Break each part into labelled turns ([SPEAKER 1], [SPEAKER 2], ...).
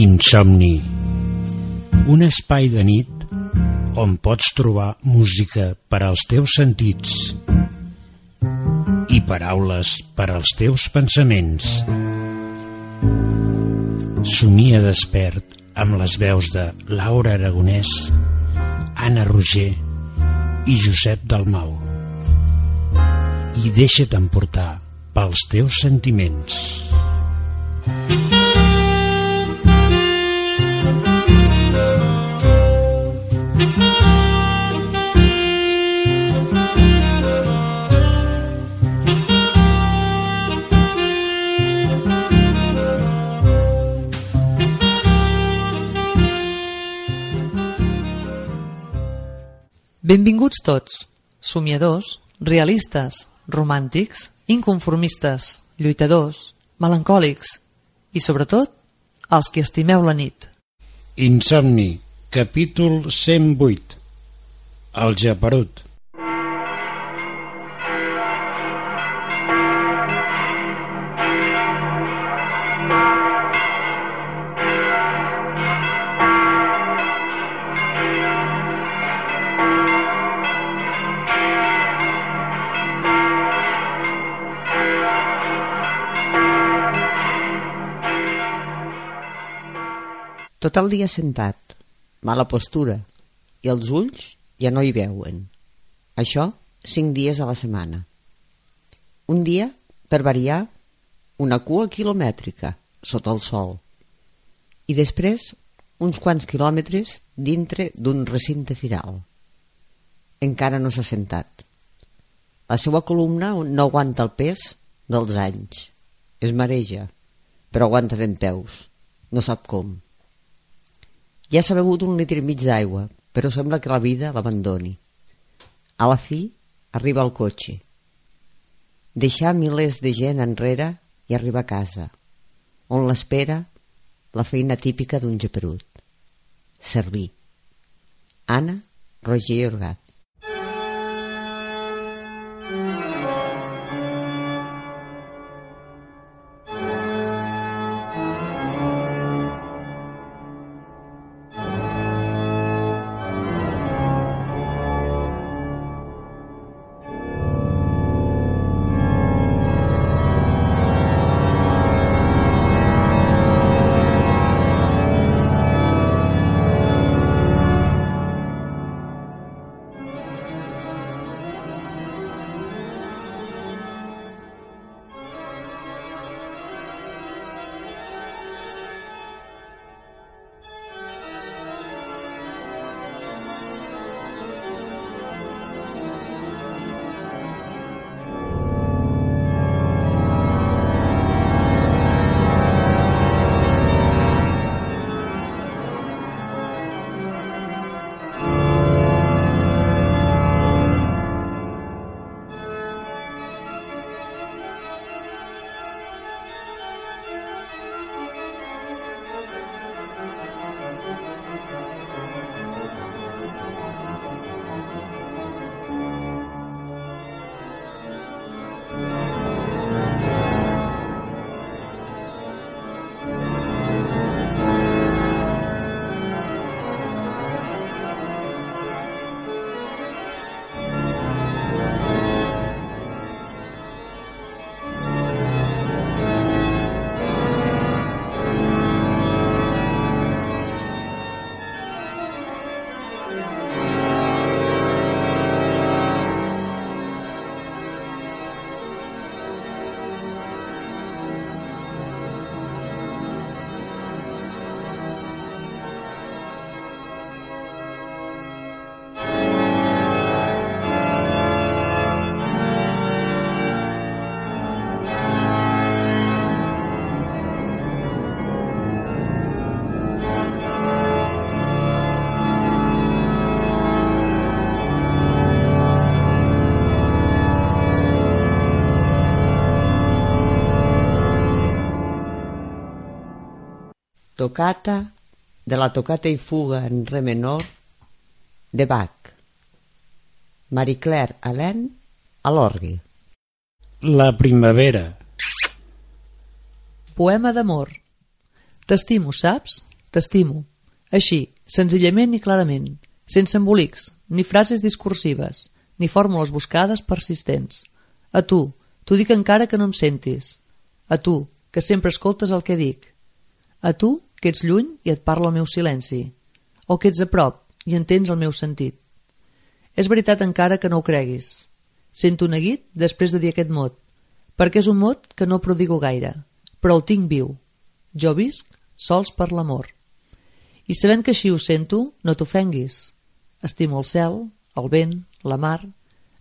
[SPEAKER 1] Insomni. Un espai de nit on pots trobar música per als teus sentits i paraules per als teus pensaments. Somia despert amb les veus de Laura Aragonès, Anna Roger i Josep Dalmau. I deixa't emportar pels teus sentiments.
[SPEAKER 2] Benvinguts tots, somiadors, realistes, romàntics, inconformistes, lluitadors, melancòlics i, sobretot, els que estimeu la nit.
[SPEAKER 1] Insomni, capítol 108. El geperut.
[SPEAKER 3] Tot el dia sentat, mala postura, i els ulls ja no hi veuen. Això cinc dies a la setmana. Un dia, per variar, una cua quilomètrica sota el sol. I després, uns quants quilòmetres dintre d'un recinte firal. Encara no s'ha sentat. La seva columna no aguanta el pes dels anys. Es mareja, però aguanta d'en peus. No sap com. Ja s'ha begut un litre i mig d'aigua, però sembla que la vida l'abandoni. A la fi, arriba el cotxe. Deixar milers de gent enrere i arriba a casa, on l'espera la feina típica d'un geperut. Servir. Anna Roger Orgat. Tocata de la tocata i fuga en re menor de Bach. Marie Claire Alain a l'orgui.
[SPEAKER 1] La primavera.
[SPEAKER 2] Poema d'amor. T'estimo, saps? T'estimo. Així, senzillament i clarament, sense embolics, ni frases discursives, ni fórmules buscades persistents. A tu, t'ho dic encara que no em sentis. A tu, que sempre escoltes el que dic. A tu, que ets lluny i et parla el meu silenci. O que ets a prop i entens el meu sentit. És veritat encara que no ho creguis. Sento neguit després de dir aquest mot, perquè és un mot que no prodigo gaire, però el tinc viu. Jo visc sols per l'amor. I sabent que així ho sento, no t'ofenguis. Estimo el cel, el vent, la mar,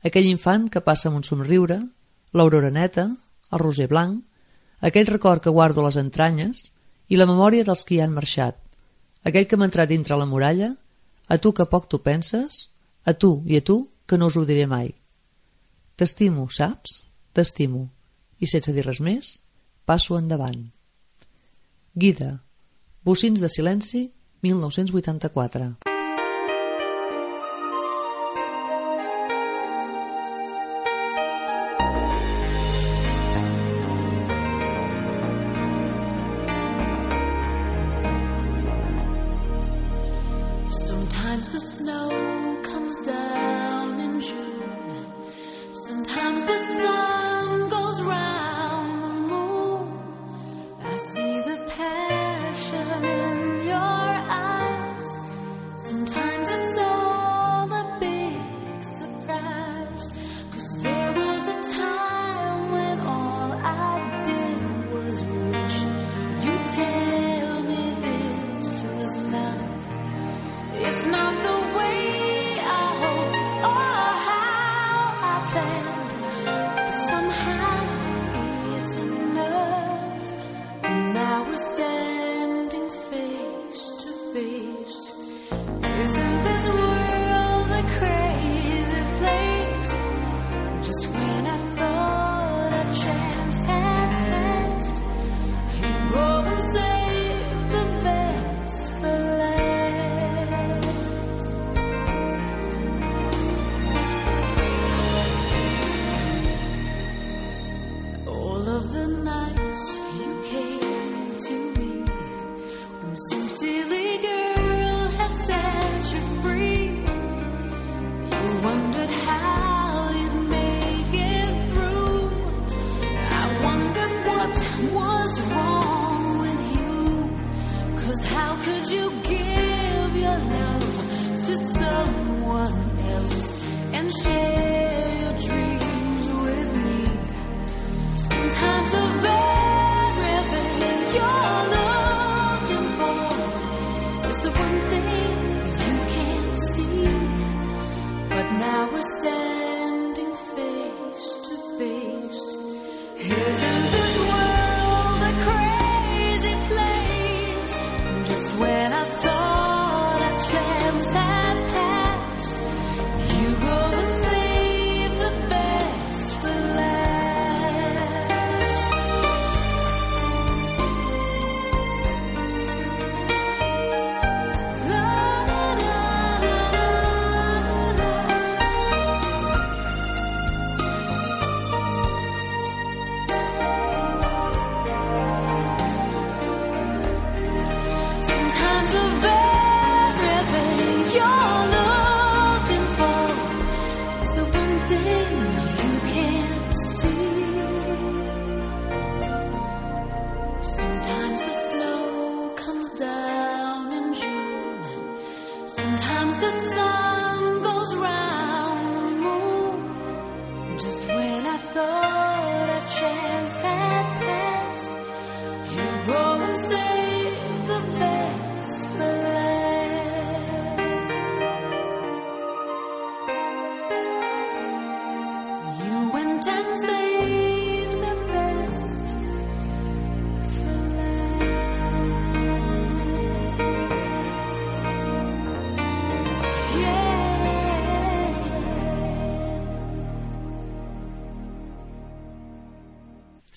[SPEAKER 2] aquell infant que passa amb un somriure, l'aurora neta, el roser blanc, aquell record que guardo a les entranyes i la memòria dels que hi han marxat, aquell que m'ha entrat dintre la muralla, a tu que poc tu penses, a tu i a tu que no us ho diré mai. T'estimo, saps? T'estimo. I sense dir res més, passo endavant. Guida. Bocins de silenci, 1984.
[SPEAKER 4] Share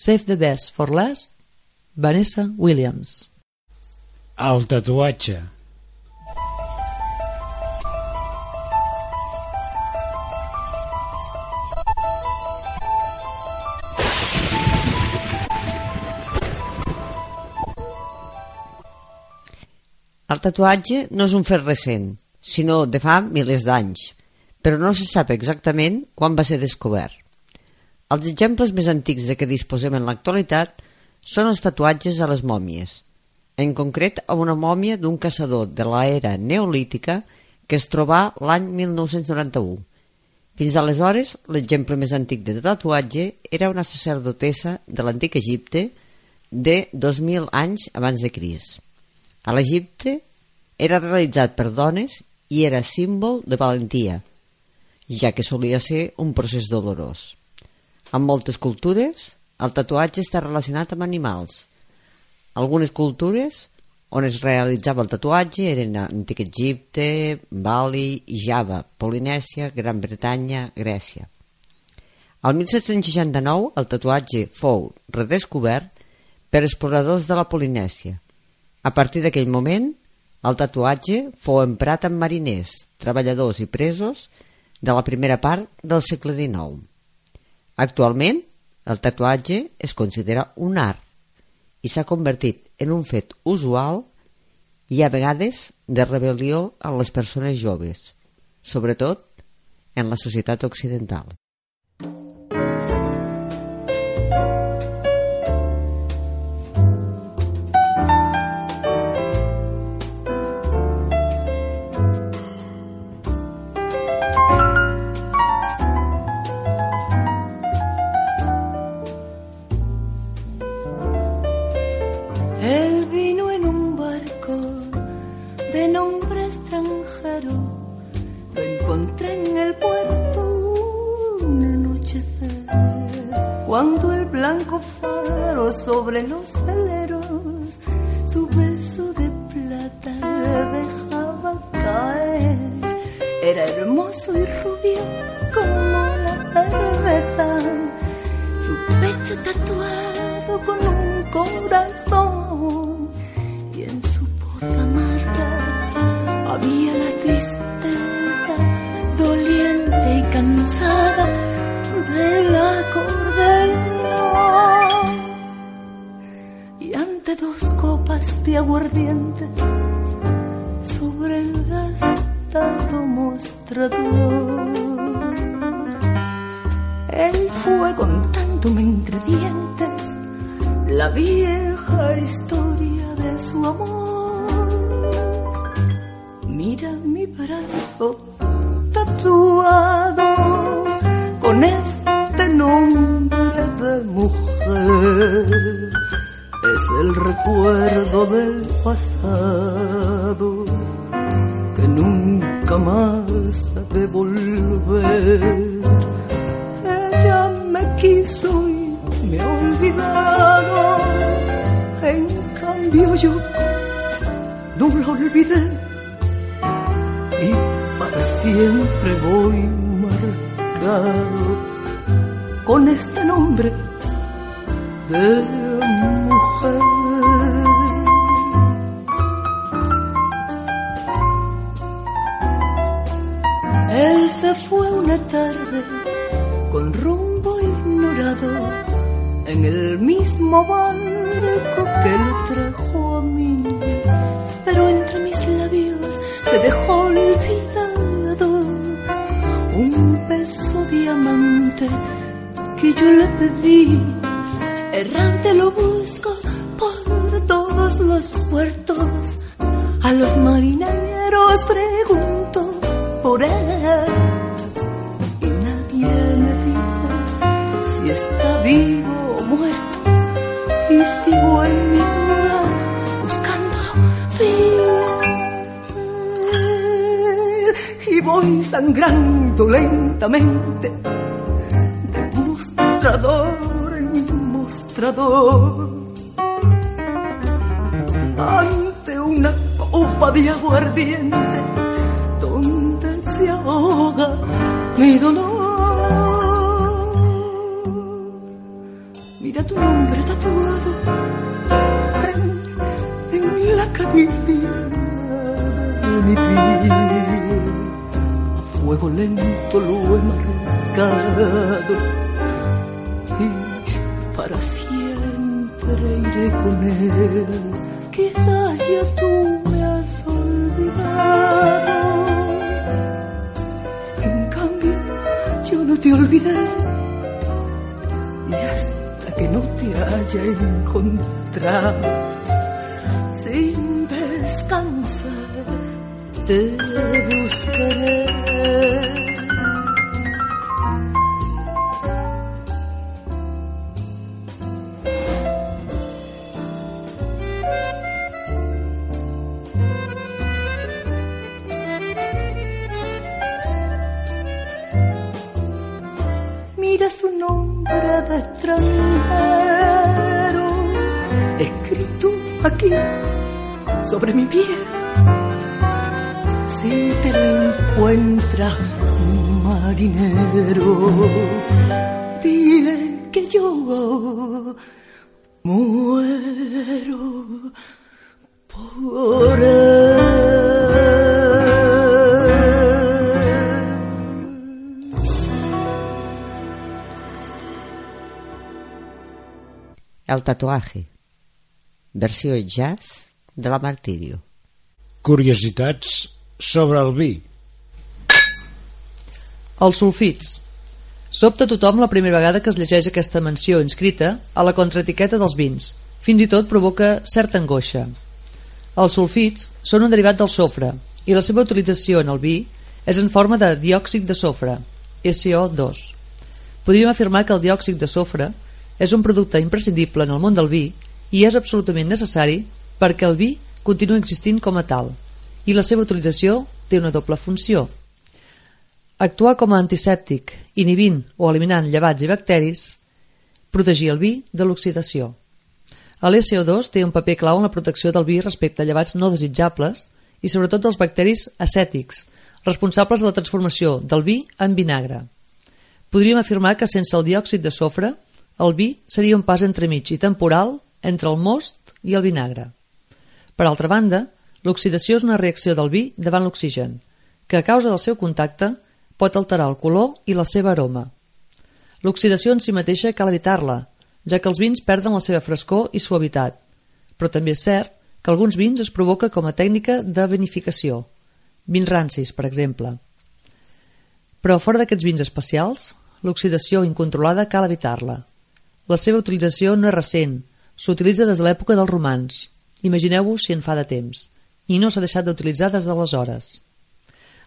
[SPEAKER 4] Save the Best for Last,
[SPEAKER 2] Vanessa Williams.
[SPEAKER 1] El tatuatge.
[SPEAKER 3] El tatuatge no és un fet recent, sinó de fa milers d'anys, però no se sap exactament quan va ser descobert. Els exemples més antics de què disposem en l'actualitat són els tatuatges a les mòmies, en concret a una mòmia d'un caçador de l'era neolítica que es trobà l'any 1991. Fins aleshores, l'exemple més antic de tatuatge era una sacerdotessa de l'antic Egipte de 2.000 anys abans de Cris. A l'Egipte era realitzat per dones i era símbol de valentia, ja que solia ser un procés dolorós. En moltes cultures, el tatuatge està relacionat amb animals. Algunes cultures on es realitzava el tatuatge eren Antic Egipte, Bali Java, Polinèsia, Gran Bretanya, Grècia. Al 1769 el tatuatge fou redescobert per exploradors de la Polinèsia. A partir d'aquell moment, el tatuatge fou emprat amb mariners, treballadors i presos de la primera part del segle XIX. Actualment, el tatuatge es considera un art i s'ha convertit en un fet usual i a vegades de rebel·lió en les persones joves, sobretot en la societat occidental.
[SPEAKER 5] Olvidado. En cambio yo no la olvidé. Y para siempre voy marcado con este nombre de mujer. Él se fue una tarde con rumbo ignorado en el mismo barco que lo trajo a mí. Pero entre mis labios se dejó olvidado un beso diamante que yo le pedí. Errante lo busco por todos los puertos. A los marineros pregunto por él y nadie me dice si está vivo sigo en mi duda buscándolo fiel y voy sangrando lentamente de mostrador en mostrador ante una copa de aguardiente donde se ahoga mi dolor. Mira tu nombre tatuado en, en la cavitilla de mi piel. A fuego lento lo he marcado y para siempre iré con él. Quizás ya tú me has olvidado. En cambio, yo no te olvidé te haya encontrado, sin descansar, te buscaré. Sobre mi piel. Si te lo encuentra marinero, dile que yo muero por él.
[SPEAKER 3] El tatuaje. Versió jazz de la Martirio.
[SPEAKER 1] Curiositats sobre el vi.
[SPEAKER 2] Els sulfits. Sobta tothom la primera vegada que es llegeix aquesta menció inscrita a la contraetiqueta dels vins. Fins i tot provoca certa angoixa. Els sulfits són un derivat del sofre i la seva utilització en el vi és en forma de diòxid de sofre, SO2. Podríem afirmar que el diòxid de sofre és un producte imprescindible en el món del vi i és absolutament necessari perquè el vi continua existint com a tal i la seva utilització té una doble funció. Actuar com a antisèptic, inhibint o eliminant llevats i bacteris, protegir el vi de l'oxidació. El SO2 té un paper clau en la protecció del vi respecte a llevats no desitjables i sobretot dels bacteris acètics, responsables de la transformació del vi en vinagre. Podríem afirmar que sense el diòxid de sofre, el vi seria un pas entremig i temporal entre el most i el vinagre. Per altra banda, l'oxidació és una reacció del vi davant l'oxigen, que a causa del seu contacte pot alterar el color i la seva aroma. L'oxidació en si mateixa cal evitar-la, ja que els vins perden la seva frescor i suavitat, però també és cert que alguns vins es provoca com a tècnica de vinificació, vins rancis, per exemple. Però fora d'aquests vins especials, l'oxidació incontrolada cal evitar-la. La seva utilització no és recent, s'utilitza des de l'època dels romans. Imagineu-vos si en fa de temps. I no s'ha deixat d'utilitzar des d'aleshores.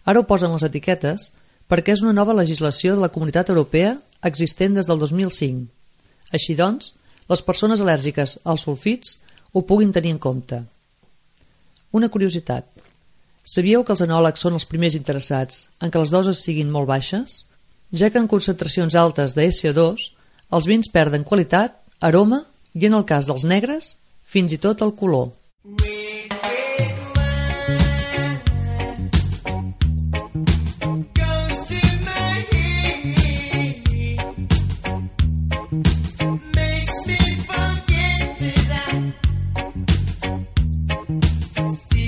[SPEAKER 2] Ara ho posen les etiquetes perquè és una nova legislació de la Comunitat Europea existent des del 2005. Així doncs, les persones al·lèrgiques als sulfits ho puguin tenir en compte. Una curiositat. Sabíeu que els enòlegs són els primers interessats en que les doses siguin molt baixes? Ja que en concentracions altes de SO2 els vins perden qualitat, aroma i, en el cas dels negres, fins i tot el color.
[SPEAKER 6] Goes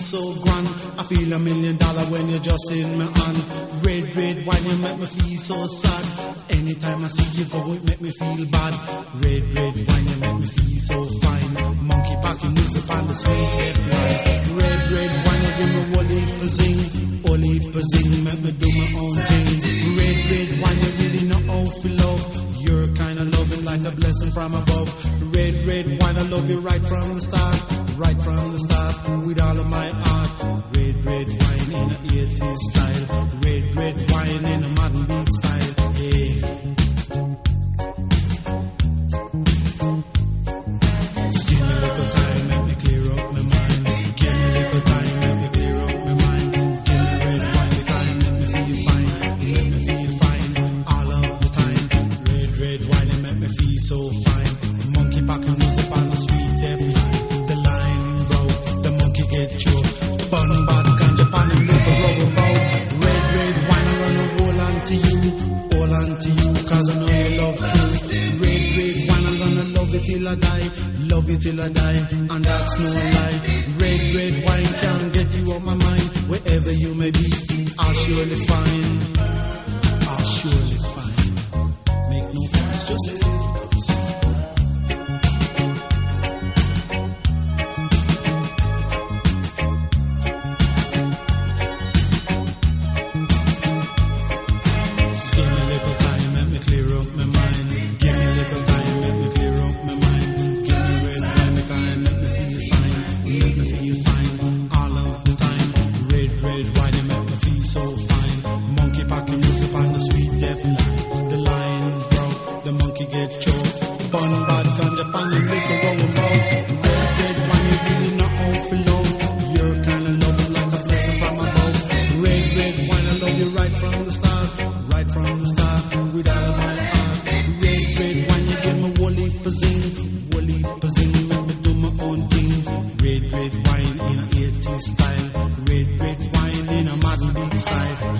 [SPEAKER 6] so
[SPEAKER 7] grand. I feel a million dollar when you're just in my hand. Red, red wine, you make me feel so sad. Anytime I see you go, it make me feel bad. Red, red wine, you make me feel so fine. Monkey packing is the find the sweet red wine. Red, red wine, you give me wally pazing, wally pazing, for make me do my own thing. Red, red wine, you really know how to love. You're kind of loving like a blessing from above. Red, red wine, I love you right from the start right from the start with all of my art. Red, red wine in a 80s style. Red, red wine in a modern beat style.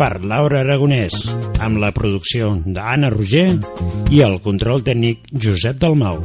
[SPEAKER 1] per Laura Aragonès, amb la producció d'Anna Roger i el control tècnic Josep Dalmau.